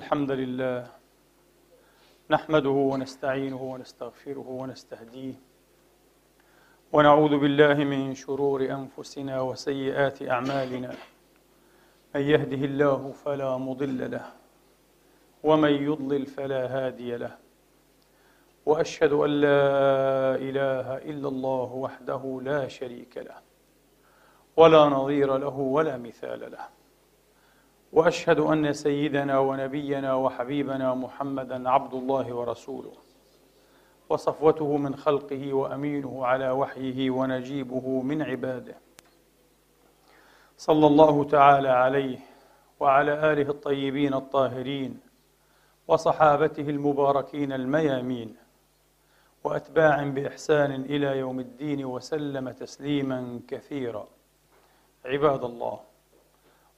الحمد لله. نحمده ونستعينه ونستغفره ونستهديه. ونعوذ بالله من شرور أنفسنا وسيئات أعمالنا. من يهده الله فلا مضل له. ومن يضلل فلا هادي له. وأشهد أن لا إله إلا الله وحده لا شريك له. ولا نظير له ولا مثال له. وأشهد أن سيدنا ونبينا وحبيبنا محمدا عبد الله ورسوله. وصفوته من خلقه وأمينه على وحيه ونجيبه من عباده. صلى الله تعالى عليه وعلى آله الطيبين الطاهرين وصحابته المباركين الميامين. واتباع بإحسان إلى يوم الدين وسلم تسليما كثيرا. عباد الله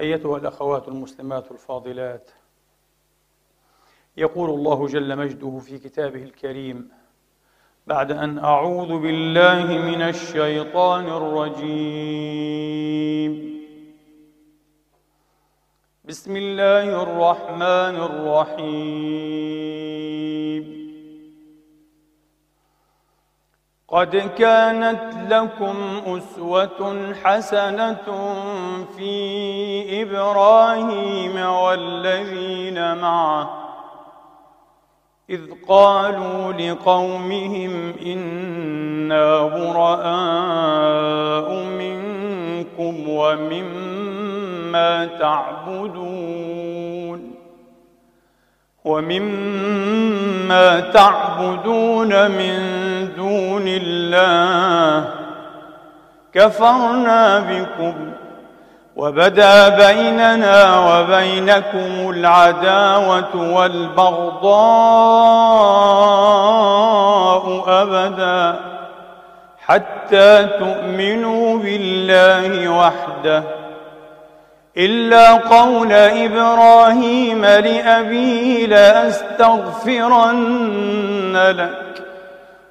أيتها الأخوات المسلمات الفاضلات. يقول الله جل مجده في كتابه الكريم بعد أن أعوذ بالله من الشيطان الرجيم. بسم الله الرحمن الرحيم. قد كانت لكم أسوة حسنة في إبراهيم والذين معه إذ قالوا لقومهم إنا براء منكم ومما تعبدون ومما تعبدون من دون الله كفرنا بكم وبدا بيننا وبينكم العداوة والبغضاء أبدا حتى تؤمنوا بالله وحده إلا قول إبراهيم لأبيه لأستغفرن لك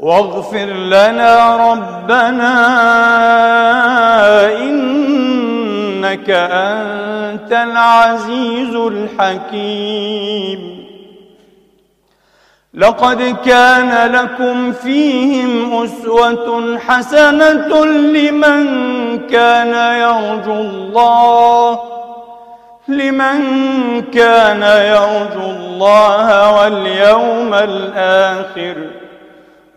واغفر لنا ربنا إنك أنت العزيز الحكيم. لقد كان لكم فيهم أسوة حسنة لمن كان يرجو الله لمن كان يرجو الله واليوم الآخر.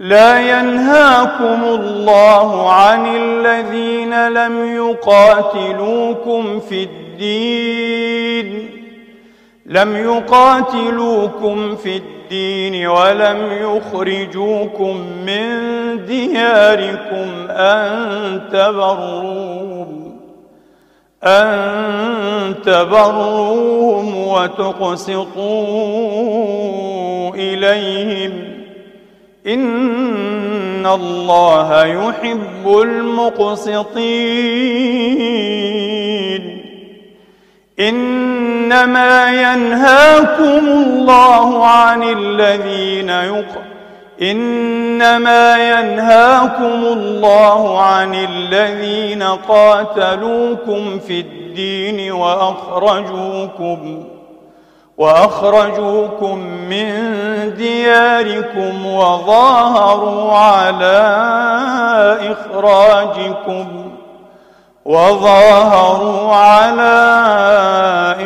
لا ينهاكم الله عن الذين لم يقاتلوكم في الدين لم يقاتلوكم في الدين ولم يخرجوكم من دياركم أن تبروهم أن تبروهم وتقسطوا إليهم. إن الله يحب المقسطين إنما ينهاكم الله عن الذين يق إنما ينهاكم الله عن الذين قاتلوكم في الدين وأخرجوكم وأخرجوكم من دياركم وظاهروا على إخراجكم وظاهروا على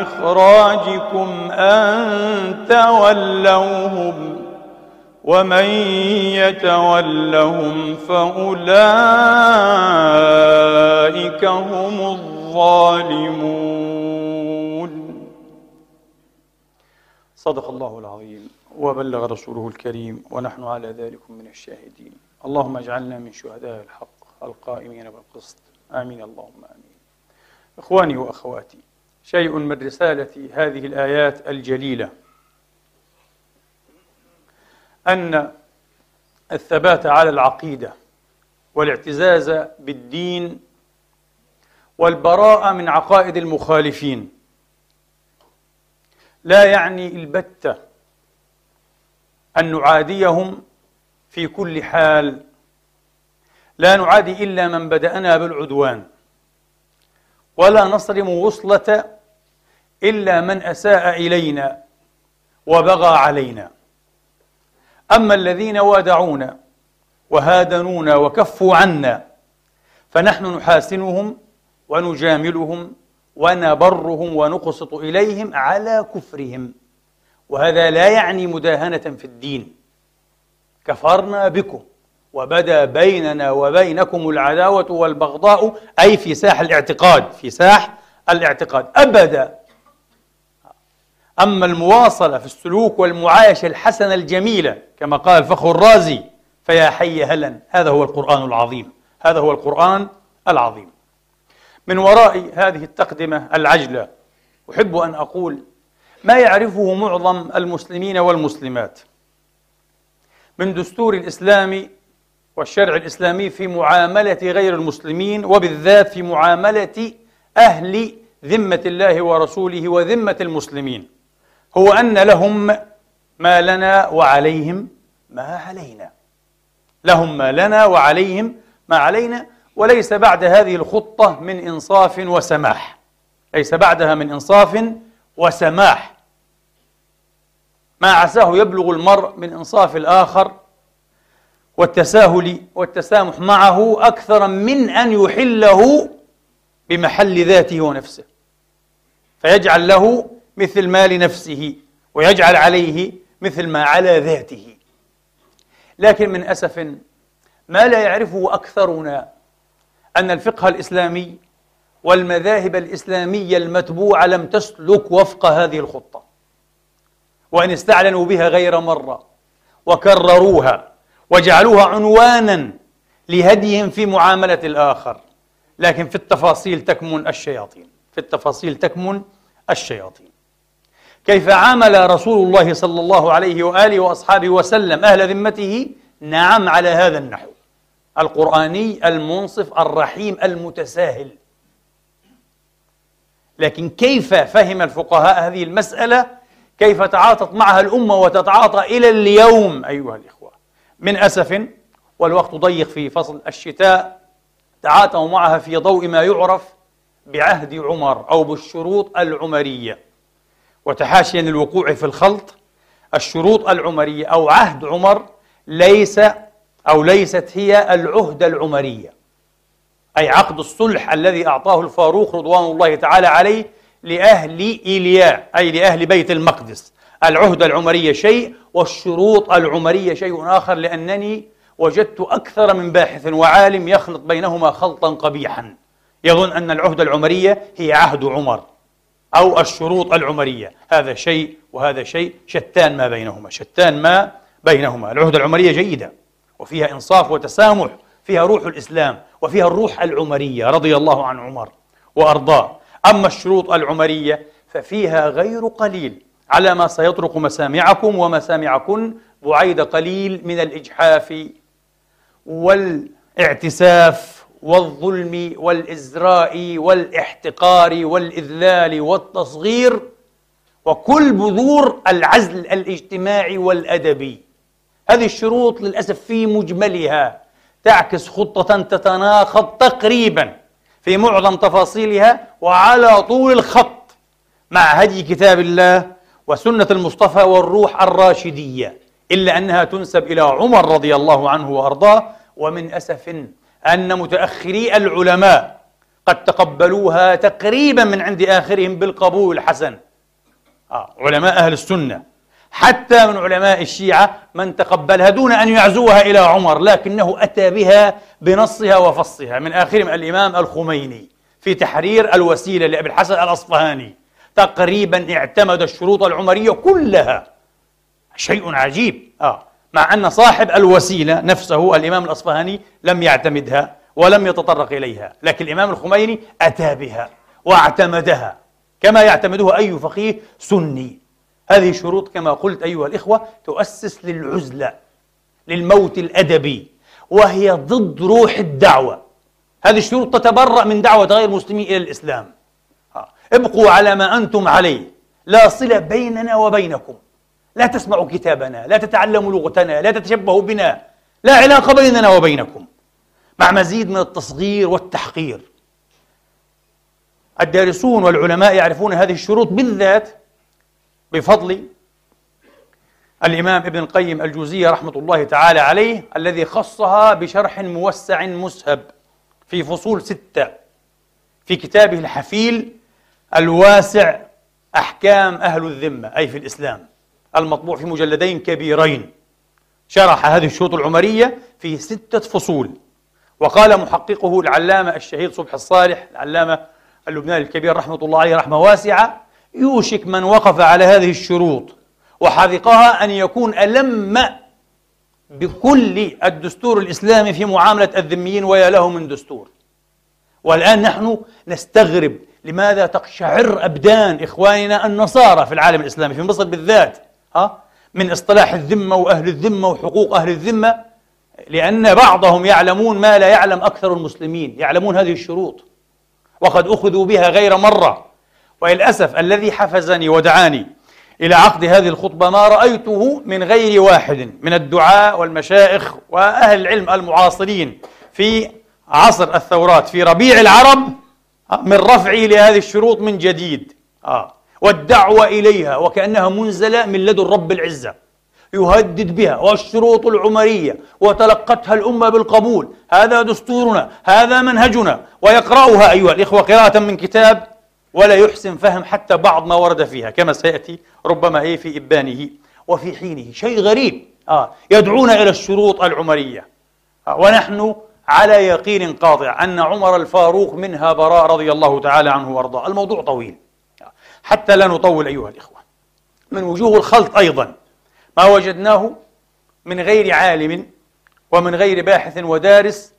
إخراجكم أن تولوهم ومن يتولهم فأولئك هم الظالمون صدق الله العظيم. وبلغ رسوله الكريم ونحن على ذلك من الشاهدين. اللهم اجعلنا من شهداء الحق القائمين بالقسط. آمين. اللهم آمين. إخواني وأخواتي شيء من رسالة هذه الآيات الجليلة أن الثبات على العقيدة والاعتزاز بالدين والبراءة من عقائد المخالفين لا يعني البتة أن نعاديهم في كل حال. لا نعادي إلا من بدأنا بالعدوان ولا نصرم وصلة إلا من أساء إلينا وبغى علينا. أما الذين وادعونا وهادنونا وكفوا عنا فنحن نحاسنهم ونجاملهم ونبرهم ونقسط إليهم على كفرهم. وهذا لا يعني مداهنة في الدين. كفرنا بكم وبدا بيننا وبينكم العداوة والبغضاء أي في ساح الاعتقاد في ساح الاعتقاد. أبدا. أما المواصلة في السلوك والمعايشة الحسنة الجميلة كما قال الفخر الرازي فيا حي هلا. هذا هو القرآن العظيم. هذا هو القرآن العظيم. من وراء هذه التقدمة العجلة. أحب أن أقول ما يعرفه معظم المسلمين والمسلمات. من دستور الإسلام والشرع الإسلامي في معاملة غير المسلمين وبالذات في معاملة أهل ذمة الله ورسوله وذمة المسلمين. هو أن لهم ما لنا وعليهم ما علينا. لهم ما لنا وعليهم ما علينا وليس بعد هذه الخطة من إنصاف وسماح. ليس بعدها من إنصاف وسماح. ما عساه يبلغ المرء من إنصاف الآخر والتساهل والتسامح معه أكثر من أن يحله بمحل ذاته ونفسه. فيجعل له مثل ما لنفسه ويجعل عليه مثل ما على ذاته. لكن من أسف ما لا يعرفه أكثرنا أن الفقه الإسلامي والمذاهب الإسلامية المتبوعة لم تسلك وفق هذه الخطة. وإن استعلنوا بها غير مرة وكرروها وجعلوها عنوانا لهديهم في معاملة الآخر. لكن في التفاصيل تكمن الشياطين. في التفاصيل تكمن الشياطين. كيف عامل رسول الله صلى الله عليه وآله وأصحابه وسلم أهل ذمته؟ نعم على هذا النحو. القرآني المنصف الرحيم المتساهل. لكن كيف فهم الفقهاء هذه المسألة؟ كيف تعاطت معها الأمة وتتعاطى إلى اليوم؟ أيها الإخوة من أسف والوقت ضيق في فصل الشتاء. تعاطوا معها في ضوء ما يعرف بعهد عمر أو بالشروط العمرية. وتحاشيا الوقوع في الخلط الشروط العمرية أو عهد عمر ليس أو ليست هي العهدة العمرية أي عقد الصلح الذي أعطاه الفاروق رضوان الله تعالى عليه لأهل إيلياء أي لأهل بيت المقدس. العهدة العمرية شيء والشروط العمرية شيء آخر لأنني وجدت أكثر من باحث وعالم يخلط بينهما خلطا قبيحا. يظن أن العهدة العمرية هي عهد عمر أو الشروط العمرية. هذا شيء وهذا شيء شتان ما بينهما شتان ما بينهما. العهدة العمرية جيدة. وفيها إنصاف وتسامح فيها روح الإسلام وفيها الروح العمرية رضي الله عن عمر وأرضاه. أما الشروط العمرية ففيها غير قليل على ما سيطرق مسامعكم ومسامعكن بعيد قليل من الإجحاف والإعتساف والظلم والإزراء والإحتقار والإذلال والتصغير وكل بذور العزل الاجتماعي والأدبي. هذه الشروط للأسف في مجملها تعكس خطة تتناقض تقريبا في معظم تفاصيلها وعلى طول الخط مع هدي كتاب الله وسنة المصطفى والروح الراشدية إلا أنها تنسب إلى عمر رضي الله عنه وأرضاه ومن أسف أن متأخري العلماء قد تقبلوها تقريبا من عند آخرهم بالقبول الحسن آه علماء أهل السنة حتى من علماء الشيعة من تقبلها دون أن يعزوها إلى عمر لكنه أتى بها بنصها وفصها. من آخرهم الإمام الخميني في تحرير الوسيلة لأبي الحسن الأصفهاني. تقريبا اعتمد الشروط العمرية كلها. شيء عجيب. آه. مع أن صاحب الوسيلة نفسه الإمام الأصفهاني لم يعتمدها ولم يتطرق إليها لكن الإمام الخميني أتى بها واعتمدها كما يعتمدها أي فقيه سني. هذه شروط كما قلت أيها الإخوة تؤسس للعزلة للموت الأدبي وهي ضد روح الدعوة. هذه الشروط تتبرأ من دعوة غير المسلمين إلى الإسلام. ابقوا على ما أنتم عليه. لا صلة بيننا وبينكم. لا تسمعوا كتابنا لا تتعلموا لغتنا لا تتشبهوا بنا. لا علاقة بيننا وبينكم. مع مزيد من التصغير والتحقير. الدارسون والعلماء يعرفون هذه الشروط بالذات بفضل الإمام ابن القيم الجوزية رحمة الله تعالى عليه الذي خصها بشرح موسع مسهب في فصول ستة في كتابه الحفيل الواسع أحكام أهل الذمة أي في الإسلام المطبوع في مجلدين كبيرين. شرح هذه الشروط العمرية في ستة فصول. وقال محققه العلامة الشهيد صبح الصالح العلامة اللبناني الكبير رحمة الله عليه رحمة واسعة يوشك من وقف على هذه الشروط وحذقها أن يكون ألم بكل الدستور الإسلامي في معاملة الذميين ويا له من دستور. والآن نحن نستغرب لماذا تقشعر أبدان إخواننا النصارى في العالم الإسلامي في مصر بالذات ها؟ من اصطلاح الذمة وأهل الذمة وحقوق أهل الذمة لأن بعضهم يعلمون ما لا يعلم أكثر المسلمين يعلمون هذه الشروط. وقد أخذوا بها غير مرة. وللأسف الذي حفزني ودعاني إلى عقد هذه الخطبة ما رأيته من غير واحد من الدعاء والمشائخ وأهل العلم المعاصرين في عصر الثورات في ربيع العرب من رفعه لهذه الشروط من جديد. آه والدعوة إليها وكأنها منزلة من لدن رب العزة يهدد بها والشروط العمرية وتلقتها الأمة بالقبول. هذا دستورنا هذا منهجنا ويقرأها أيها الإخوة قراءة من كتاب ولا يحسن فهم حتى بعض ما ورد فيها كما سيأتي ربما هي في إبانه وفي حينه. شيء غريب. آه يدعون إلى الشروط العمرية. آه ونحن على يقين قاطع أن عمر الفاروق منها براء رضي الله تعالى عنه وأرضاه. الموضوع طويل. حتى لا نطول أيها الإخوة. من وجوه الخلط أيضا ما وجدناه من غير عالم ومن غير باحث ودارس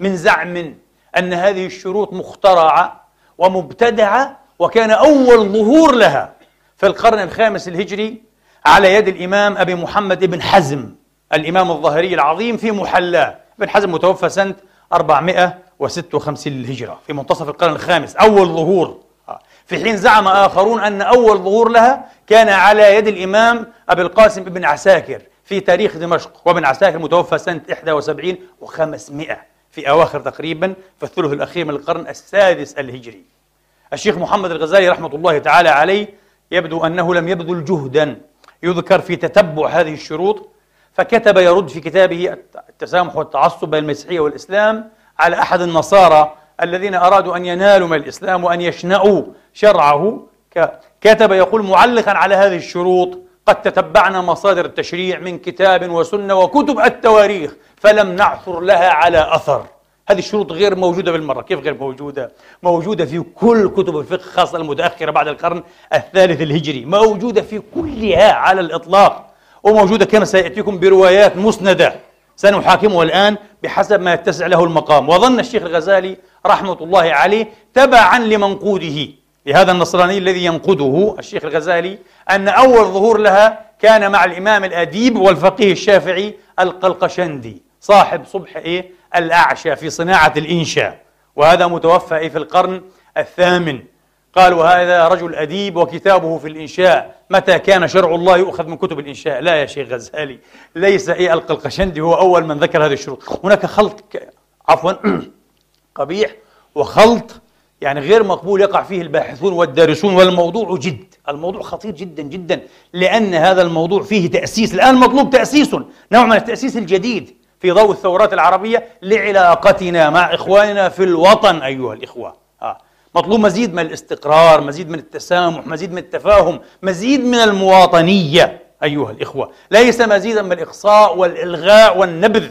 من زعم أن هذه الشروط مخترعة ومبتدعة وكان أول ظهور لها في القرن الخامس الهجري على يد الإمام أبي محمد بن حزم الإمام الظاهري العظيم في محلاه. ابن حزم متوفى سنة 456 للهجرة في منتصف القرن الخامس أول ظهور. في حين زعم آخرون أن أول ظهور لها كان على يد الإمام أبي القاسم بن عساكر في تاريخ دمشق وابن عساكر متوفى سنة 71 و500 في أواخر تقريبا في الثلث الأخير من القرن السادس الهجري. الشيخ محمد الغزالي رحمة الله تعالى عليه يبدو أنه لم يبذل جهدا يذكر في تتبع هذه الشروط فكتب يرد في كتابه التسامح والتعصب بين المسيحية والإسلام على أحد النصارى الذين أرادوا أن ينالوا من الإسلام وأن يشنعوا شرعه. كتب يقول معلقا على هذه الشروط قد تتبعنا مصادر التشريع من كتاب وسنة وكتب التواريخ فلم نعثر لها على أثر. هذه الشروط غير موجودة بالمرة. كيف غير موجودة؟ موجودة في كل كتب الفقه خاصة المتأخرة بعد القرن الثالث الهجري. موجودة في كلها على الإطلاق وموجودة كما سيأتيكم بروايات مسندة. سنحاكمه الآن بحسب ما يتسع له المقام. وظن الشيخ الغزالي رحمة الله عليه تبعا لمنقوده. لهذا النصراني الذي ينقده الشيخ الغزالي أن أول ظهور لها كان مع الإمام الأديب والفقيه الشافعي القلقشندي صاحب صبح إيه؟ الأعشى في صناعة الإنشاء وهذا متوفى في القرن الثامن. قال وهذا رجل أديب وكتابه في الإنشاء متى كان شرع الله يؤخذ من كتب الإنشاء؟ لا يا شيخ غزالي ليس إيه القلقشندي هو أول من ذكر هذه الشروط. هناك خلط عفوا قبيح وخلط يعني غير مقبول يقع فيه الباحثون والدارسون والموضوع جد. الموضوع خطير جدا جدا. لأن هذا الموضوع فيه تأسيس. الآن مطلوب تأسيس نوع من التأسيس الجديد في ضوء الثورات العربية لعلاقتنا مع إخواننا في الوطن أيها الإخوة. آه. مطلوب مزيد من الاستقرار مزيد من التسامح مزيد من التفاهم مزيد من المواطنية أيها الإخوة. ليس مزيدا من الإقصاء والإلغاء والنبذ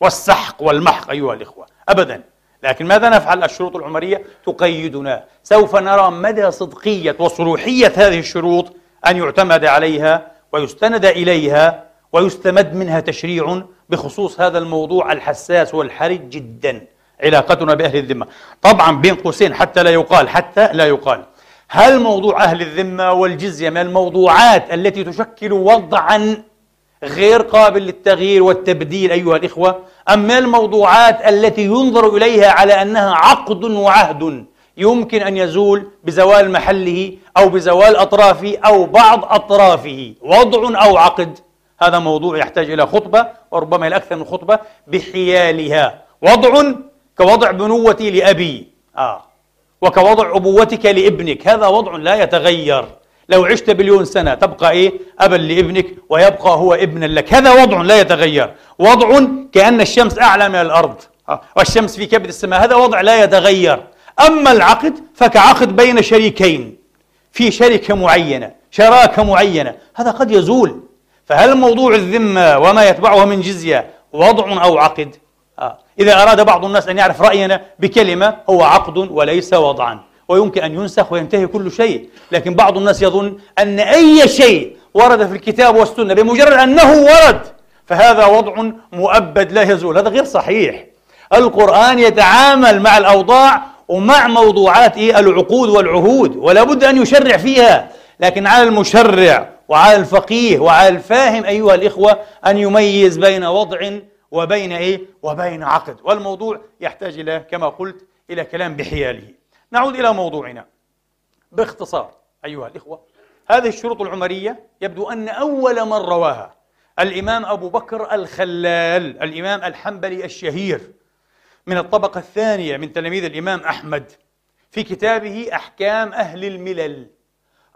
والسحق والمحق أيها الإخوة. أبدا. لكن ماذا نفعل؟ الشروط العمرية تقيدنا. سوف نرى مدى صدقية وصروحية هذه الشروط أن يعتمد عليها ويستند إليها ويستمد منها تشريع بخصوص هذا الموضوع الحساس والحرج جدا. علاقتنا بأهل الذمة. طبعا بين قوسين حتى لا يقال حتى لا يقال. هل موضوع أهل الذمة والجزية من الموضوعات التي تشكل وضعا غير قابل للتغيير والتبديل أيها الإخوة. أم من الموضوعات التي ينظر إليها على أنها عقد وعهد يمكن أن يزول بزوال محله أو بزوال أطرافه أو بعض أطرافه. وضع أو عقد هذا موضوع يحتاج إلى خطبة وربما إلى أكثر من خطبة بحيالها. وضع كوضع بنوتي لأبي. آه. وكوضع أبوتك لابنك هذا وضع لا يتغير. لو عشت بليون سنة تبقى إيه؟ أبا لابنك ويبقى هو ابنا لك. هذا وضع لا يتغير. وضع كأن الشمس أعلى من الأرض. آه. والشمس في كبد السماء هذا وضع لا يتغير. أما العقد فكعقد بين شريكين. في شركة معينة شراكة معينة هذا قد يزول. فهل موضوع الذمة وما يتبعها من جزية وضع أو عقد؟ آه. إذا أراد بعض الناس أن يعرف رأينا بكلمة هو عقد وليس وضعا. ويمكن أن ينسخ وينتهي كل شيء. لكن بعض الناس يظن أن أي شيء ورد في الكتاب والسنة بمجرد أنه ورد فهذا وضع مؤبد لا يزول. هذا غير صحيح. القرآن يتعامل مع الأوضاع ومع موضوعات إيه؟ العقود والعهود ولا بد أن يشرع فيها. لكن على المشرع وعلى الفقيه وعلى الفاهم أيها الإخوة أن يميز بين وضع وبين إيه؟ وبين عقد. والموضوع يحتاج إلى كما قلت إلى كلام بحياله. نعود إلى موضوعنا. باختصار أيها الإخوة هذه الشروط العمرية يبدو أن أول من رواها الإمام أبو بكر الخلال الإمام الحنبلي الشهير. من الطبقة الثانية من تلاميذ الإمام أحمد في كتابه أحكام أهل الملل.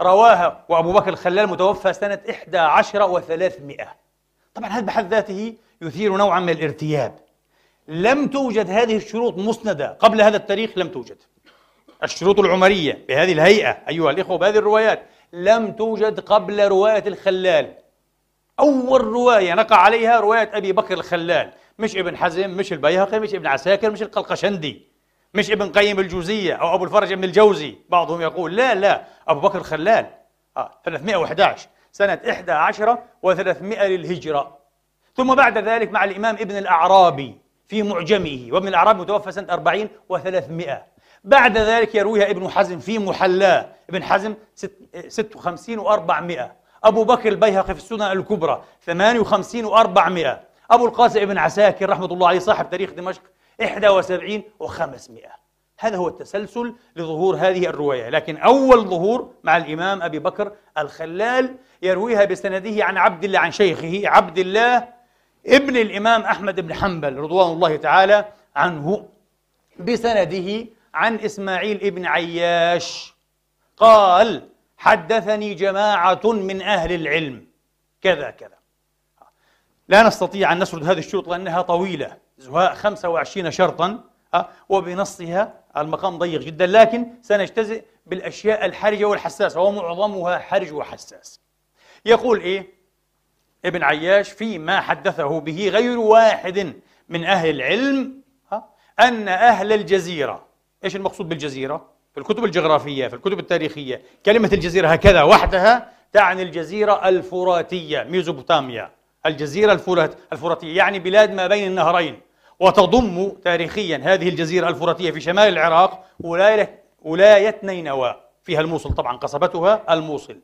رواها وأبو بكر الخلال متوفى سنة 11 و300 طبعا هذا بحد ذاته يثير نوعا من الارتياب؟ لم توجد هذه الشروط مسندة. قبل هذا التاريخ لم توجد. الشروط العمرية بهذه الهيئة أيها الإخوة بهذه الروايات. لم توجد قبل رواية الخلال. أول رواية نقع عليها رواية أبي بكر الخلال. مش ابن حزم مش البيهقي مش ابن عساكر مش القلقشندي. مش ابن قيم الجوزية أو أبو الفرج ابن الجوزي. بعضهم يقول لا لا أبو بكر الخلال. آه 311 سنة 11 و300 للهجرة. ثم بعد ذلك مع الإمام ابن الأعرابي في معجمه وابن الأعرابي متوفى سنة 40 و300 بعد ذلك يرويها ابن حزم في محلاه ابن حزم 56 و400 أبو بكر البيهقي في السنن الكبرى 58 و400 أبو القاسم ابن عساكر رحمة الله عليه صاحب تاريخ دمشق 71 و500 هذا هو التسلسل لظهور هذه الرواية. لكن أول ظهور مع الإمام أبي بكر الخلال يرويها بسنده عن عبد الله عن شيخه عبد الله ابن الإمام أحمد بن حنبل رضوان الله تعالى عنه بسنده عن إسماعيل ابن عياش. قال حدثني جماعة من أهل العلم. كذا كذا. لا نستطيع أن نسرد هذه الشروط لأنها طويلة زهاء 25 شرطا وبنصها المقام ضيق جدا لكن سنجتزئ بالأشياء الحرجة والحساسة ومعظمها حرج وحساس. يقول إيه؟ ابن عياش فيما حدثه به غير واحد من أهل العلم أن أهل الجزيرة إيش المقصود بالجزيرة؟ في الكتب الجغرافية في الكتب التاريخية. كلمة الجزيرة هكذا وحدها تعني الجزيرة الفراتية ميزوبوتاميا. الجزيرة الفراتية يعني بلاد ما بين النهرين. وتضم تاريخيا هذه الجزيرة الفراتية في شمال العراق ولاية ولاية نينوى. فيها الموصل طبعا قصبتها الموصل.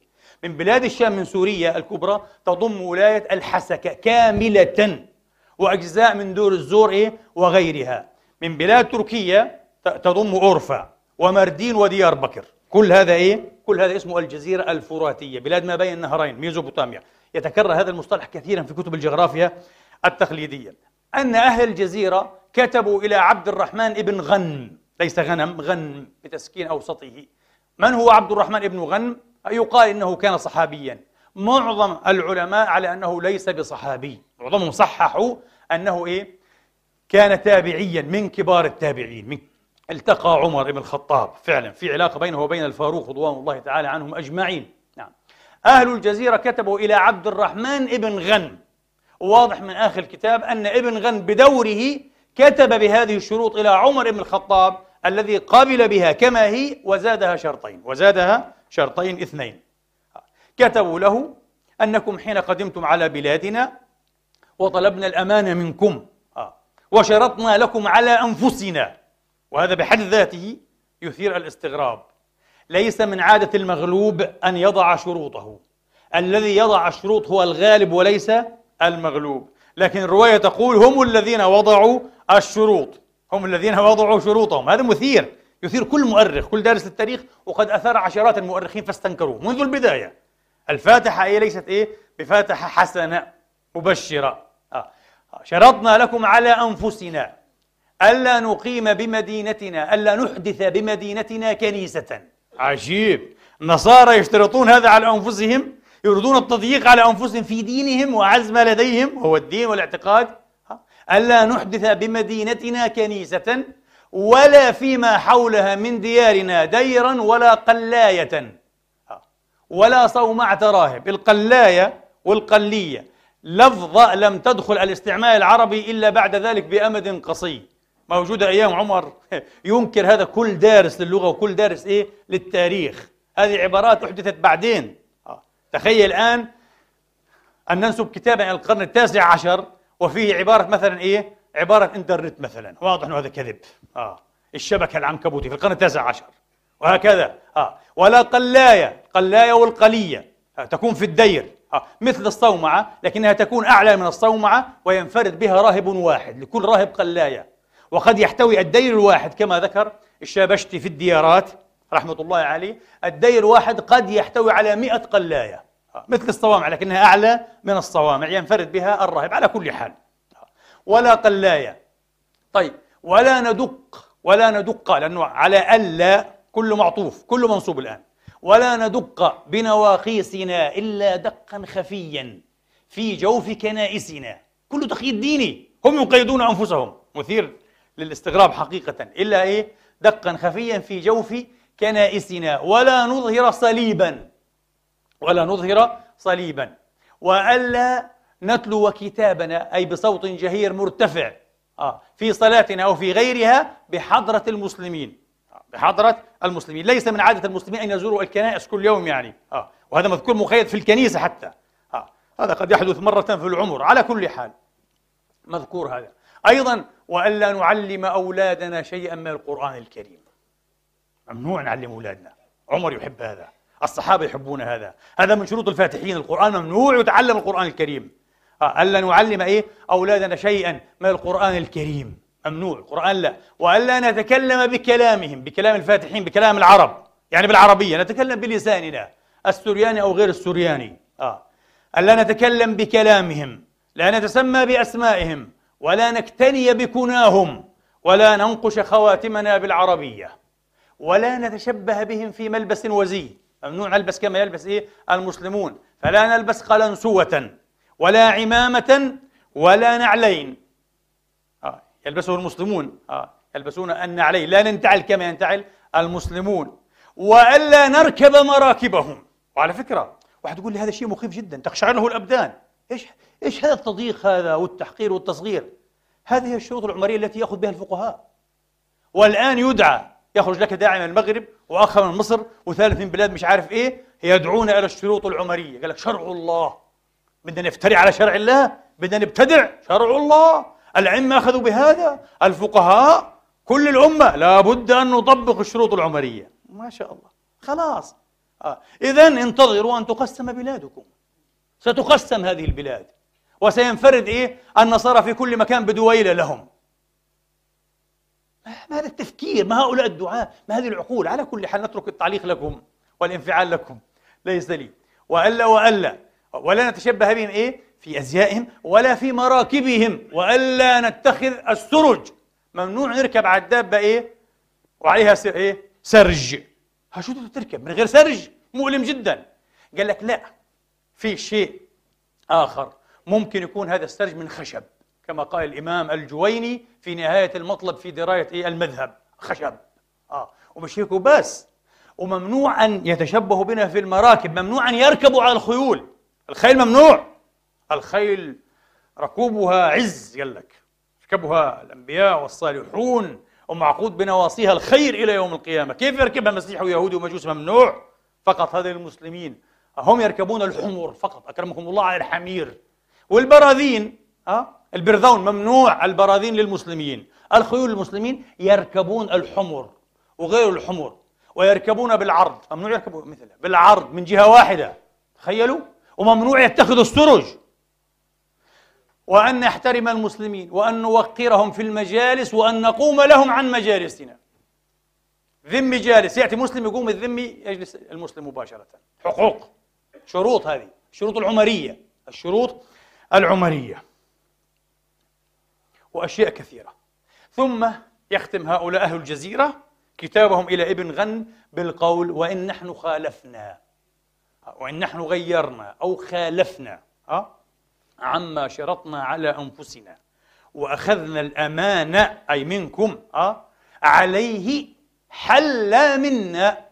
من بلاد الشام من سوريا الكبرى تضم ولاية الحسكة كاملة وأجزاء من دير الزور إيه؟ وغيرها. من بلاد تركيا تضم أورفا وماردين وديار بكر. كل هذا إيه؟ كل هذا اسمه الجزيرة الفراتية بلاد ما بين النهرين ميزوبوتاميا. يتكرر هذا المصطلح كثيرا في كتب الجغرافيا التقليدية. أن أهل الجزيرة كتبوا إلى عبد الرحمن ابن غنم. ليس غنم غنم بتسكين أوسطه. من هو عبد الرحمن ابن غنم؟ يقال إنه كان صحابيا. معظم العلماء على أنه ليس بصحابي. معظمهم صححوا أنه إيه؟ كان تابعيا من كبار التابعين من التقى عمر بن الخطاب. فعلا في علاقة بينه وبين الفاروق رضوان الله تعالى عنهم أجمعين. نعم. أهل الجزيرة كتبوا إلى عبد الرحمن ابن غنم واضح من آخر الكتاب أن ابن غنم بدوره كتب بهذه الشروط إلى عمر بن الخطاب الذي قبل بها كما هي وزادها شرطين. وزادها شرطين اثنين. كتبوا له أنكم حين قدمتم على بلادنا وطلبنا الأمان منكم. آه، وشرطنا لكم على أنفسنا. وهذا بحد ذاته يثير الاستغراب. ليس من عادة المغلوب أن يضع شروطه. الذي يضع الشروط هو الغالب وليس المغلوب. لكن الرواية تقول هم الذين وضعوا الشروط. هم الذين وضعوا شروطهم. هذا مثير. يثير كل مؤرخ كل دارس للتاريخ وقد أثار عشرات المؤرخين فاستنكروه منذ البداية. الفاتحة هي ليست إيه؟ بفاتحة حسنة مبشرة. آه. شرطنا لكم على أنفسنا. ألا نقيم بمدينتنا ألا نحدث بمدينتنا كنيسة. عجيب. النصارى يشترطون هذا على أنفسهم يريدون التضييق على أنفسهم في دينهم وأعز ما لديهم هو الدين والاعتقاد. ألا نحدث بمدينتنا كنيسة ولا فيما حولها من ديارنا ديرا ولا قلاية. ولا صومعة راهب القلاية والقلية. لفظة لم تدخل الاستعمال العربي إلا بعد ذلك بأمد قصير موجودة أيام عمر. ينكر هذا كل دارس للغة وكل دارس إيه؟ للتاريخ. هذه عبارات أحدثت بعدين. آه. تخيل الآن أن ننسب كتابا إلى القرن التاسع عشر وفيه عبارة مثلا إيه؟ عبارة إنترنت مثلا. واضح أنه هذا كذب. آه. الشبكة العنكبوتي في القرن التاسع عشر. وهكذا. آه. ولا قلاية. قلاية والقلية. آه. تكون في الدير. آه. مثل الصومعة لكنها تكون أعلى من الصومعة وينفرد بها راهب واحد لكل راهب قلاية. وقد يحتوي الدير الواحد كما ذكر الشابشتي في الديارات رحمة الله عليه. الدير الواحد قد يحتوي على مئة قلاية. مثل الصوامع لكنها أعلى من الصوامع ينفرد بها الراهب على كل حال. ولا قلاية. طيب ولا ندق ولا ندق لأنه على ألا كل معطوف كل منصوب الآن. ولا ندق بنواقيسنا إلا دقا خفيا في جوف كنائسنا. كل تقييد ديني. هم يقيدون أنفسهم. مثير للاستغراب حقيقة. إلا إيه؟ دقا خفيا في جوف كنائسنا. ولا نظهر صليبا. ولا نظهر صليبا. وألا نتلو كتابنا أي بصوت جهير مرتفع. آه في صلاتنا أو في غيرها بحضرة المسلمين. آه بحضرة المسلمين. ليس من عادة المسلمين أن يزوروا الكنائس كل يوم يعني. آه وهذا مذكور مخيط في الكنيسة حتى. آه هذا قد يحدث مرة في العمر. على كل حال مذكور هذا. أيضا وألا نعلم أولادنا شيئا من القرآن الكريم. ممنوع نعلم أولادنا. عمر يحب هذا. الصحابة يحبون هذا. هذا من شروط الفاتحين القرآن. ممنوع يتعلم القرآن الكريم. آه، ألا نعلم إيه؟ أولادنا شيئا من القرآن الكريم. ممنوع. القرآن لا. وألا نتكلم بكلامهم بكلام الفاتحين بكلام العرب. يعني بالعربية. نتكلم بلساننا. السورياني أو غير السورياني آه. ألا نتكلم بكلامهم. لا نتسمى بأسمائهم. ولا نكتني بكناهم ولا ننقش خواتمنا بالعربية ولا نتشبه بهم في ملبس وزي. ممنوع نلبس كما يلبس إيه؟ المسلمون. فلا نلبس قلنسوة ولا عمامة ولا نعلين. آه يلبسه المسلمون. آه يلبسون النعلين لا ننتعل كما ينتعل المسلمون. وألا نركب مراكبهم. وعلى فكرة واحد يقول لي هذا شيء مخيف جدا. تخشع له الأبدان. إيش؟ إيش هذا التضييق هذا والتحقير والتصغير؟ هذه الشروط العمرية التي يأخذ بها الفقهاء. والآن يدعى يخرج لك داعي من المغرب وآخر من مصر وثالث من بلاد مش عارف إيه يدعون إلى الشروط العمرية. قال لك شرع الله. بدنا نفتري على شرع الله بدنا نبتدع. شرع الله. العلم أخذوا بهذا. الفقهاء كل الأمة. لابد أن نطبق الشروط العمرية. ما شاء الله. خلاص. آه. إذا انتظروا أن تقسم بلادكم. ستقسم هذه البلاد. وسينفرد إيه؟ النصارى في كل مكان بدويلة لهم. ما هذا التفكير؟ ما هؤلاء الدعاة؟ ما هذه العقول؟ على كل حال نترك التعليق لكم والانفعال لكم. ليس لي. وألا وألا ولا نتشبه بهم إيه؟ في أزيائهم ولا في مراكبهم. وألا نتخذ السرج. ممنوع نركب على الدابة إيه؟ وعليها إيه؟ سرج. ها شو تركب؟ من غير سرج؟ مؤلم جدا. قال لك لا في شيء آخر. ممكن يكون هذا السرج من خشب كما قال الإمام الجويني في نهاية المطلب في دراية إيه؟ المذهب. خشب. آه. ومش هيك وبس وممنوع أن يتشبهوا بنا في المراكب ممنوع أن يركبوا على الخيول. الخيل ممنوع. الخيل ركوبها عز قال لك. يركبها الأنبياء والصالحون ومعقود بنواصيها الخير إلى يوم القيامة. كيف يركبها مسيح ويهودي ومجوس؟ ممنوع. فقط هذا المسلمين. هم يركبون الحمر فقط. أكرمكم الله على الحمير. والبراذين أه؟ البرذون ممنوع البراذين للمسلمين. الخيول المسلمين يركبون الحمر وغير الحمر ويركبون بالعرض. ممنوع يركبوا مثلها بالعرض من جهة واحدة تخيلوا؟ وممنوع يتخذوا السرج. وأن نحترم المسلمين وأن نوقرهم في المجالس وأن نقوم لهم عن مجالسنا. ذمي جالس يأتي مسلم يقوم الذمي يجلس المسلم مباشرة. حقوق شروط هذه الشروط العمرية الشروط العمرية وأشياء كثيرة. ثم يختم هؤلاء أهل الجزيرة كتابهم إلى ابن غن بالقول وإن نحن خالفنا وإن نحن غيرنا أو خالفنا عما شرطنا على أنفسنا وأخذنا الأمانة أي منكم عليه حل منا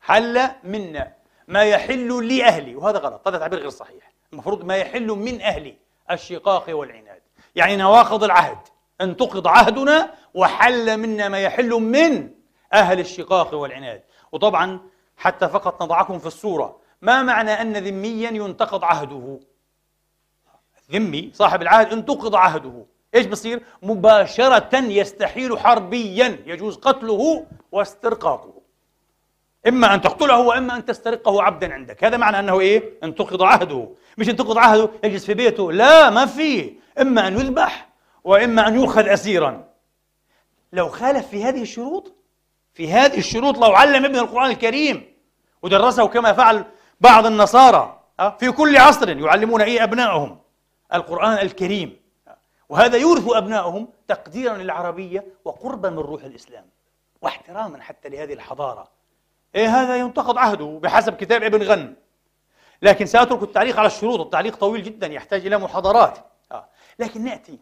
حل منا ما يحل لأهلي. وهذا غلط هذا تعبير غير صحيح. المفروض ما يحل من أهلي الشقاق والعناد. يعني نواقض العهد. انتقض عهدنا وحل منا ما يحل من أهل الشقاق والعناد. وطبعا حتى فقط نضعكم في الصورة. ما معنى أن ذميا ينتقض عهده؟ ذمي صاحب العهد انتقض عهده. إيش بصير؟ مباشرة يستحيل حربيا. يجوز قتله واسترقاقه. إما أن تقتله وإما أن تسترقه عبدا عندك. هذا معنى أنه إيه؟ انتقض عهده. مش انتقض عهده يجلس في بيته. لا ما في. إما أن يذبح وإما أن يؤخذ أسيرا. لو خالف في هذه الشروط في هذه الشروط لو علم ابن القرآن الكريم ودرسه كما فعل بعض النصارى في كل عصر يعلمون إيه أبنائهم؟ القرآن الكريم. وهذا يورث أبنائهم تقديرا للعربية وقربا من روح الإسلام واحتراما حتى لهذه الحضارة. إيه هذا ينتقد عهده بحسب كتاب ابن غن لكن سأترك التعليق على الشروط التعليق طويل جدا يحتاج إلى محاضرات آه. لكن نأتي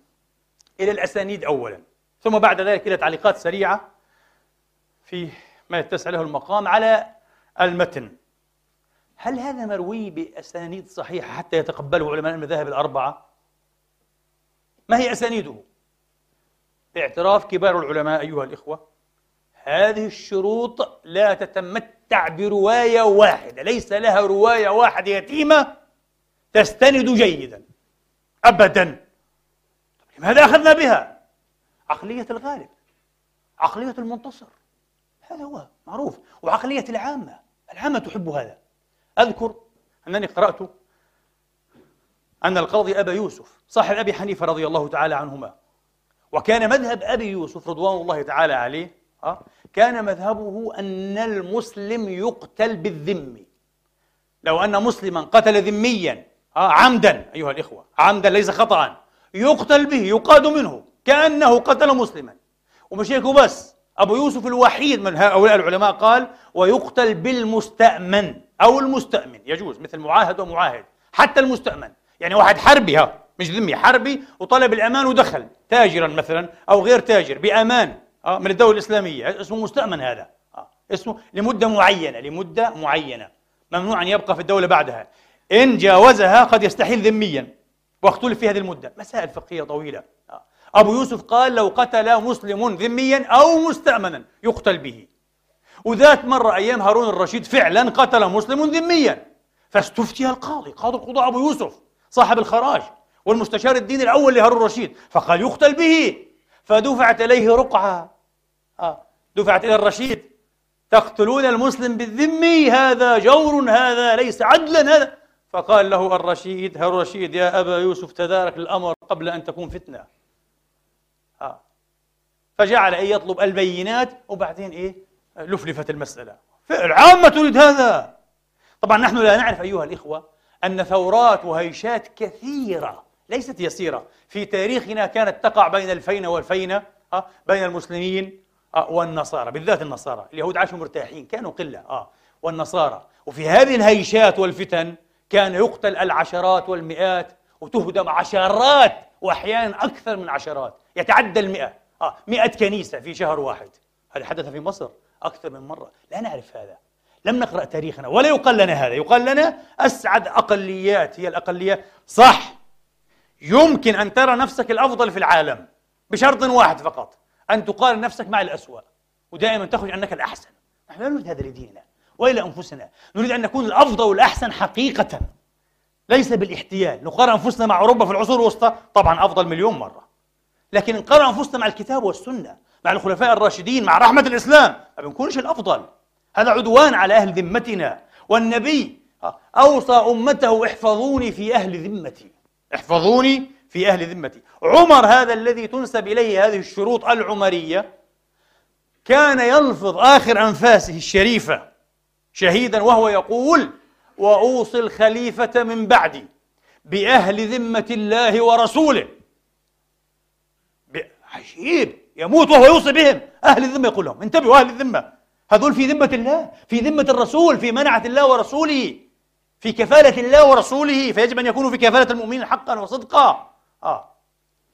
إلى الأسانيد أولا ثم بعد ذلك إلى تعليقات سريعة في ما يتسع له المقام على المتن هل هذا مروي بأسانيد صحيحة حتى يتقبله علماء المذاهب الأربعة؟ ما هي أسانيده؟ باعتراف كبار العلماء أيها الإخوة هذه الشروط لا تتمتع برواية واحدة ليس لها رواية واحدة يتيمة تستند جيدا أبدا. لماذا أخذنا بها؟ عقلية الغالب عقلية المنتصر. هذا هو معروف. وعقلية العامة العامة تحب هذا. أذكر أنني قرأت أن القاضي أبا يوسف صاحب أبي حنيفة رضي الله تعالى عنهما وكان مذهب أبي يوسف رضوان الله تعالى عليه آه، كان مذهبه أن المسلم يقتل بالذم. لو أن مسلما قتل ذميا آه، عمدا أيها الإخوة عمدا ليس خطأ يقتل به يقاد منه كأنه قتل مسلما. ومش هيك بس أبو يوسف الوحيد من هؤلاء العلماء قال ويقتل بالمستأمن أو المستأمن. يجوز مثل معاهد ومعاهد حتى المستأمن. يعني واحد حربي ها مش ذمي حربي وطلب الأمان ودخل تاجرا مثلا أو غير تاجر بأمان. من الدولة الإسلامية. اسمه مستأمن هذا. آه، اسمه لمدة معينة لمدة معينة. ممنوع أن يبقى في الدولة بعدها. إن جاوزها قد يستحيل ذميا. واختلف في هذه المدة. مسائل فقهية طويلة. آه. أبو يوسف قال لو قتل مسلم ذميا أو مستأمنا يقتل به. وذات مرة أيام هارون الرشيد فعلا قتل مسلم ذميا. فاستفتي القاضي قاضي القضاء أبو يوسف صاحب الخراج والمستشار الديني الأول لهارون الرشيد. فقال يقتل به. فدفعت إليه رقعة. آه. دفعت إلى الرشيد. تقتلون المسلم بالذمي هذا جور هذا ليس عدلا هذا. فقال له الرشيد هل الرشيد يا أبا يوسف تدارك الأمر قبل أن تكون فتنة. آه. فجعل أن يطلب البينات وبعدين إيه؟ لفلفت المسألة. العامة تريد هذا. طبعا نحن لا نعرف أيها الإخوة أن ثورات وهيشات كثيرة ليست يسيرة. في تاريخنا كانت تقع بين الفينة والفينة آه بين المسلمين. آه والنصارى بالذات النصارى اليهود عاشوا مرتاحين كانوا قلة آه والنصارى. وفي هذه الهيشات والفتن كان يقتل العشرات والمئات وتهدم عشرات وأحيانا أكثر من عشرات يتعدى المئة آه مئة كنيسة في شهر واحد. هذا حدث في مصر أكثر من مرة. لا نعرف هذا. لم نقرأ تاريخنا ولا يقال لنا هذا. يقال لنا أسعد أقليات هي الأقليات صح. يمكن أن ترى نفسك الأفضل في العالم بشرط واحد فقط. أن تقارن نفسك مع الأسوأ. ودائما تخرج أنك الأحسن. نحن لا نريد هذا لديننا وإلى أنفسنا. نريد أن نكون الأفضل والأحسن حقيقة. ليس بالاحتيال. نقارن أنفسنا مع أوروبا في العصور الوسطى طبعا أفضل مليون مرة. لكن نقارن أنفسنا مع الكتاب والسنة مع الخلفاء الراشدين مع رحمة الإسلام. ما بنكونش الأفضل. هذا عدوان على أهل ذمتنا. والنبي أوصى أمته احفظوني في أهل ذمتي. احفظوني في أهل ذمتي. عمر هذا الذي تنسب إليه هذه الشروط العمرية كان يلفظ آخر أنفاسه الشريفة شهيدا وهو يقول وأوصي الخليفة من بعدي بأهل ذمة الله ورسوله. عجيب! يموت وهو يوصي بهم. أهل الذمة يقول لهم انتبهوا أهل الذمة. هذول في ذمة الله في ذمة الرسول في منعة الله ورسوله في كفالة الله ورسوله فيجب أن يكونوا في كفالة المؤمنين حقا وصدقا. آه.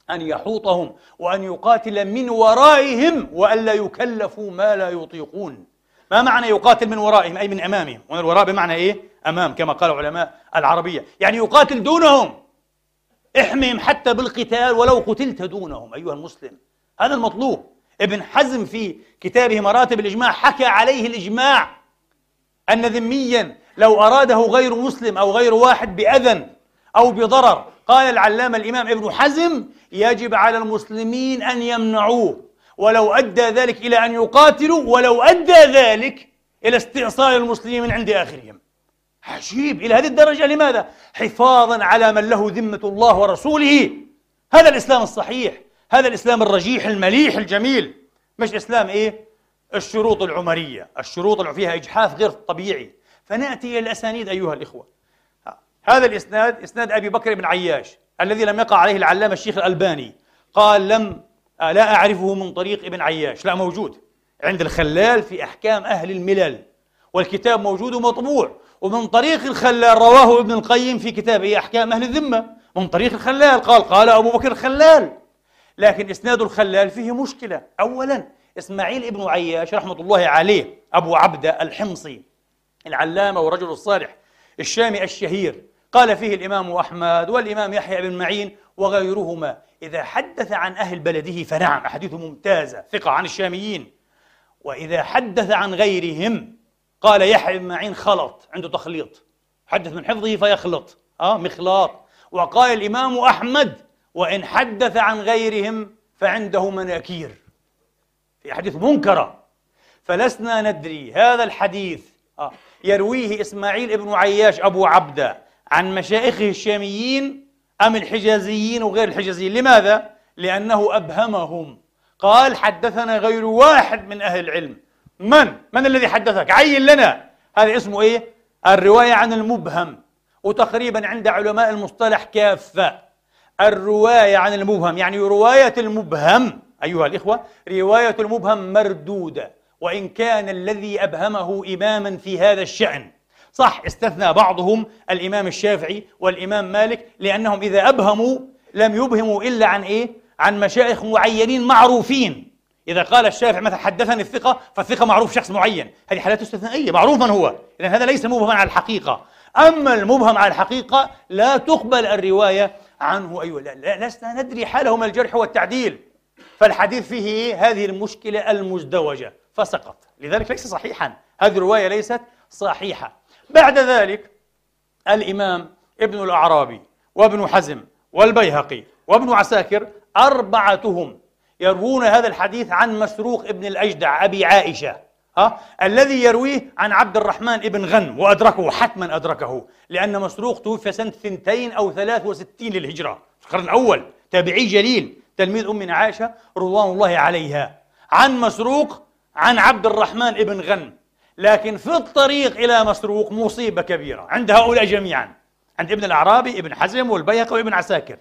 أن يحوطهم وأن يقاتل من ورائهم وألا يكلفوا ما لا يطيقون. ما معنى يقاتل من ورائهم؟ أي من أمامهم. ومن الوراء بمعنى إيه؟ أمام كما قال علماء العربية. يعني يقاتل دونهم. احمهم حتى بالقتال ولو قتلت دونهم أيها المسلم. هذا المطلوب. ابن حزم في كتابه مراتب الإجماع حكى عليه الإجماع أن ذميا لو أراده غير مسلم أو غير واحد بأذى أو بضرر قال العلامة الإمام ابن حزم يجب على المسلمين أن يمنعوه ولو أدى ذلك إلى أن يقاتلوا ولو أدى ذلك إلى استئصال المسلمين من عند آخرهم. عجيب إلى هذه الدرجة لماذا؟ حفاظا على من له ذمة الله ورسوله. هذا الإسلام الصحيح هذا الإسلام الرجيح المليح الجميل. مش إسلام إيه؟ الشروط العمرية الشروط اللي فيها إجحاف غير طبيعي. فنأتي إلى الأسانيد أيها الإخوة. هذا الإسناد إسناد أبي بكر بن عياش الذي لم يقع عليه العلامة الشيخ الألباني. قال لم لا أعرفه من طريق ابن عياش لا موجود عند الخلال في أحكام أهل الملل والكتاب موجود ومطبوع ومن طريق الخلال رواه ابن القيم في كتابه أحكام أهل الذمة من طريق الخلال قال قال أبو بكر الخلال. لكن إسناد الخلال فيه مشكلة. أولا إسماعيل ابن عياش رحمة الله عليه أبو عبدة الحمصي العلامة والرجل الصالح الشامي الشهير قال فيه الإمام أحمد والإمام يحيى بن معين وغيرهما إذا حدث عن أهل بلده فنعم أحاديثه ممتازة ثقة عن الشاميين. وإذا حدث عن غيرهم قال يحيى بن معين خلط عنده تخليط حدث من حفظه فيخلط آه مخلاط وقال الإمام أحمد وإن حدث عن غيرهم فعنده مناكير. في أحاديث منكرة. فلسنا ندري هذا الحديث آه يرويه إسماعيل ابن عياش أبو عبدة. عن مشايخه الشاميين أم الحجازيين وغير الحجازيين. لماذا؟ لأنه أبهمهم. قال حدثنا غير واحد من أهل العلم. من؟ من الذي حدثك؟ عين لنا. هذا اسمه إيه؟ الرواية عن المبهم. وتقريبا عند علماء المصطلح كافة. الرواية عن المبهم يعني رواية المبهم. أيها الإخوة رواية المبهم مردودة. وإن كان الذي أبهمه إماما في هذا الشأن. صح استثنى بعضهم الإمام الشافعي والإمام مالك لأنهم إذا أبهموا لم يبهموا إلا عن إيه؟ عن مشايخ معينين معروفين. إذا قال الشافعي مثلا حدثني الثقة فالثقة معروف شخص معين. هذه حالات استثنائية. معروف من هو؟ إذن هذا ليس مبهما على الحقيقة. أما المبهم على الحقيقة لا تقبل الرواية عنه. أيها لا لسنا ندري حاله من الجرح والتعديل. فالحديث فيه هذه المشكلة المزدوجة فسقط. لذلك ليس صحيحا. هذه الرواية ليست صحيحة. بعد ذلك الإمام ابن الأعرابي وابن حزم والبيهقي وابن عساكر أربعتهم يروون هذا الحديث عن مسروق ابن الأجدع أبي عائشة ها؟ الذي يرويه عن عبد الرحمن ابن غنم وأدركه حتما أدركه لأن مسروق توفي سنة ثنتين أو ثلاث وستين للهجرة في القرن الأول تابعي جليل تلميذ أمنا عائشة رضوان الله عليها. عن مسروق عن عبد الرحمن ابن غنم. لكن في الطريق إلى مسروق مصيبة كبيرة. عند هؤلاء جميعا. عند ابن الأعرابي ابن حزم والبيهقي وابن عساكر.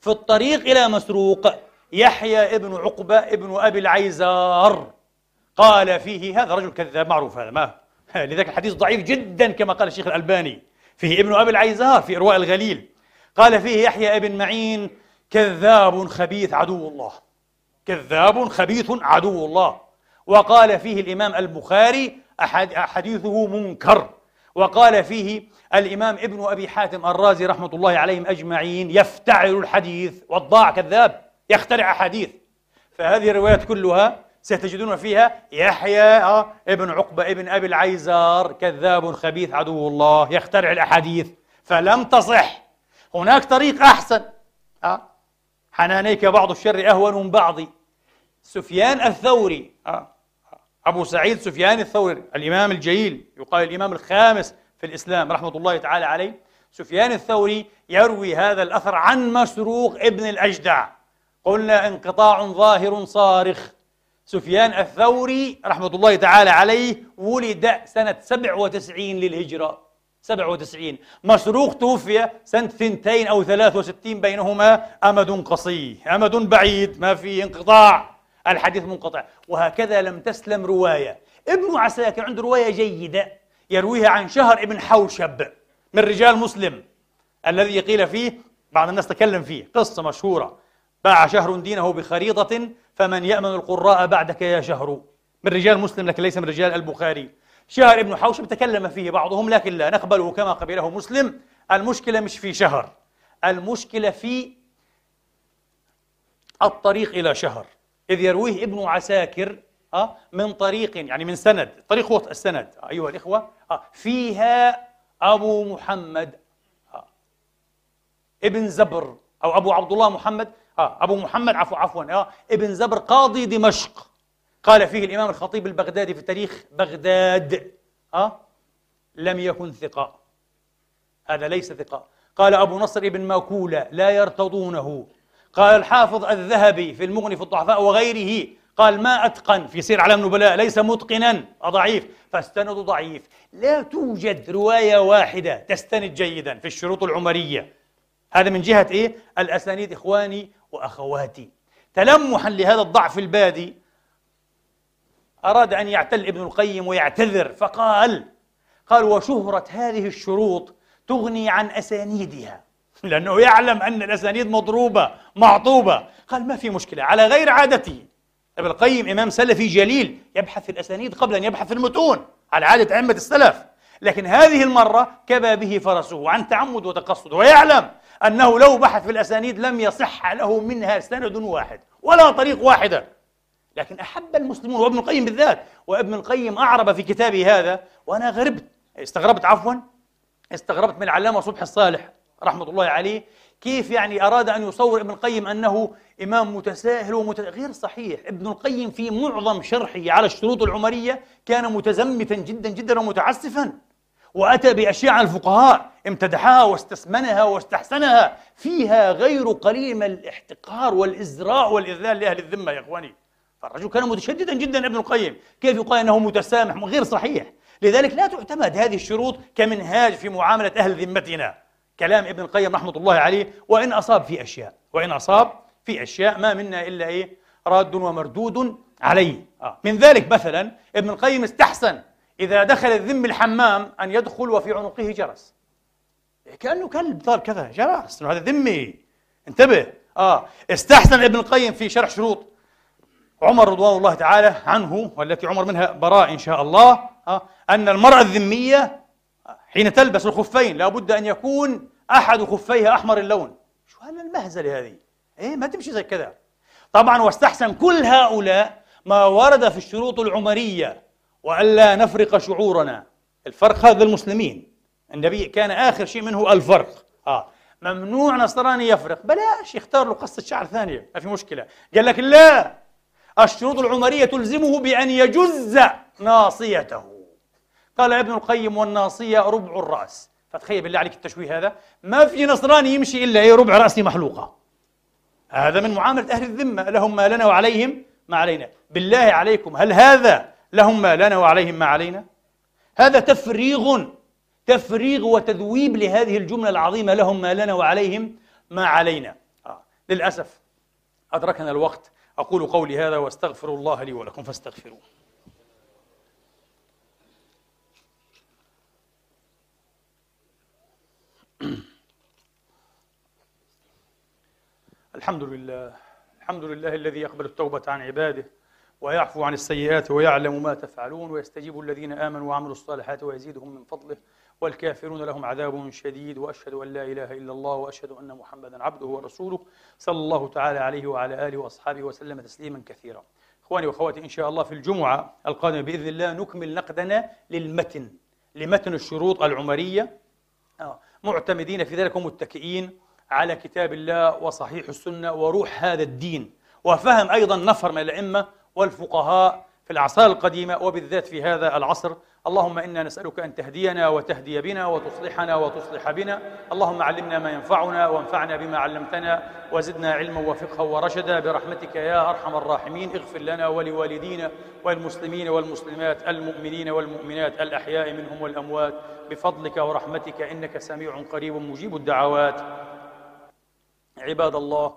في الطريق إلى مسروق يحيى ابن عقبة ابن أبي العيزار. قال فيه هذا رجل كذاب معروف هذا ما لذلك الحديث ضعيف جدا كما قال الشيخ الألباني. فيه ابن أبي العيزار في إرواء الغليل. قال فيه يحيى ابن معين كذاب خبيث عدو الله. كذاب خبيث عدو الله. وقال فيه الإمام البخاري حديثه منكر وقال فيه الإمام ابن أبي حاتم الرازي رحمة الله عليهم أجمعين يفتعل الحديث والضاع كذاب يخترع أحاديث فهذه الروايات كلها ستجدون فيها يحيى آه، ابن عقبة ابن أبي العيزار كذاب خبيث عدو الله يخترع الأحاديث فلم تصح هناك طريق أحسن أه؟ حنانيك بعض الشر أهون من بعض سفيان الثوري أه؟ أبو سعيد سفيان الثوري الإمام الجليل يقال الإمام الخامس في الإسلام رحمة الله تعالى عليه. سفيان الثوري يروي هذا الأثر عن مسروق ابن الأجدع. قلنا انقطاع ظاهر صارخ. سفيان الثوري رحمة الله تعالى عليه ولد سنة 97 للهجرة. 97 مسروق توفي سنة 2 أو 63 بينهما أمد قصي أمد بعيد ما في انقطاع. الحديث منقطع. وهكذا لم تسلم رواية. ابن عساكر عنده رواية جيدة يرويها عن شهر ابن حوشب من رجال مسلم الذي قيل فيه بعض الناس تكلم فيه. قصة مشهورة. باع شهر دينه بخريطة فمن يأمن القراء بعدك يا شهر. من رجال مسلم لكن ليس من رجال البخاري. شهر ابن حوشب تكلم فيه بعضهم لكن لا نقبله كما قبله مسلم. المشكلة مش في شهر. المشكلة في الطريق إلى شهر. إذ يرويه ابن عساكر أه من طريق يعني من سند. طريق هو السند. أيها الإخوة أه فيها أبو محمد ابن زبر أو أبو عبد الله محمد آه أبو محمد عفوا عفوا آه ابن زبر قاضي دمشق. قال فيه الإمام الخطيب البغدادي في تاريخ بغداد آه لم يكن ثقة هذا ليس ثقة قال أبو نصر ابن ماكولة لا يرتضونه. قال الحافظ الذهبي في المغني في الضعفاء وغيره قال ما أتقن في سير علم النبلاء ليس متقنا ضعيف فاستند ضعيف. لا توجد رواية واحدة تستند جيدا في الشروط العمرية. هذا من جهة إيه؟ الأسانيد إخواني وأخواتي. تلمحا لهذا الضعف البادي أراد أن يعتل ابن القيم ويعتذر فقال قال وشهرة هذه الشروط تغني عن أسانيدها. لأنه يعلم أن الأسانيد مضروبة معطوبة. قال ما في مشكلة على غير عادته ابن القيم إمام سلفي جليل يبحث في الأسانيد قبل أن يبحث في المتون على عادة أئمة السلف. لكن هذه المرة كبى به فرسه عن تعمد وتقصد ويعلم أنه لو بحث في الأسانيد لم يصح له منها سند واحد ولا طريق واحدة. لكن أحب المسلمون وابن القيم بالذات. وابن القيم أعرب في كتابه هذا وأنا غربت. استغربت عفوا استغربت من العلامة صبح الصالح. رحمة الله عليه كيف يعني أراد أن يصور ابن القيم أنه إمام متساهل ومت... غير صحيح. ابن القيم في معظم شرحه على الشروط العمرية كان متزمتا جدا جدا ومتعسفا وأتى بأشياء عن الفقهاء امتدحها واستثمنها واستحسنها فيها غير قليل من الاحتقار والإزراء والإذلال لأهل الذمة يا إخواني. فالرجل كان متشددا جدا ابن القيم. كيف يقال أنه متسامح؟ غير صحيح. لذلك لا تعتمد هذه الشروط كمنهاج في معاملة أهل ذمتنا. كلام ابن القيم رحمة الله عليه وإن أصاب في أشياء وإن أصاب في أشياء ما منا إلا إيه؟ راد ومردود عليه. آه. من ذلك مثلا ابن القيم استحسن إذا دخل الذم الحمام أن يدخل وفي عنقه جرس. كأنه كلب صار كذا جرس. هذا ذمي. انتبه. آه. استحسن ابن القيم في شرح شروط عمر رضوان الله تعالى عنه والتي عمر منها براء إن شاء الله آه أن المرأة الذمية حين تلبس الخفين لابد أن يكون أحد خفيها أحمر اللون. شو هالمهزلة هذه؟ إيه ما تمشي زي كذا. طبعا واستحسن كل هؤلاء ما ورد في الشروط العمرية وألا نفرق شعورنا. الفرق هذا المسلمين. النبي كان آخر شيء منه الفرق. آه. ممنوع نصراني يفرق. بلاش يختار له قصة شعر ثانية؟ ما في مشكلة. قال لك لا. الشروط العمرية تلزمه بأن يجز ناصيته. قال ابن القيم والناصية ربع الرأس. فتخيل بالله عليك التشويه هذا. ما في نصراني يمشي إلا إيه ربع رأسي محلوقة. هذا من معاملة أهل الذمة. لهم ما لنا وعليهم ما علينا. بالله عليكم. هل هذا لهم ما لنا وعليهم ما علينا؟ هذا تفريغ تفريغ وتذويب لهذه الجملة العظيمة. لهم ما لنا وعليهم ما علينا. آه. للأسف أدركنا الوقت. أقول قولي هذا واستغفر الله لي ولكم فاستغفروه. الحمد لله الحمد لله الذي يقبل التوبة عن عباده ويعفو عن السيئات ويعلم ما تفعلون ويستجيب الذين آمنوا وعملوا الصالحات ويزيدهم من فضله والكافرون لهم عذاب شديد وأشهد أن لا إله إلا الله وأشهد أن محمدا عبده ورسوله صلى الله تعالى عليه وعلى آله وأصحابه وسلم تسليما كثيرا إخواني وأخواتي إن شاء الله في الجمعة القادمة بإذن الله نكمل نقدنا للمتن لمتن الشروط العمرية آه، معتمدين في ذلك ومتكئين على كتاب الله وصحيح السنة وروح هذا الدين. وفهم أيضا نفر من الأئمة والفقهاء في الأعصار القديمة وبالذات في هذا العصر. اللهم إنا نسألك أن تهدينا وتهدي بنا وتصلحنا وتصلح بنا. اللهم علمنا ما ينفعنا وانفعنا بما علمتنا وزدنا علما وفقها ورشدا. برحمتك يا أرحم الراحمين. اغفر لنا ولوالدينا والمسلمين والمسلمات المؤمنين والمؤمنات الأحياء منهم والأموات. بفضلك ورحمتك إنك سميع قريب مجيب الدعوات. عباد الله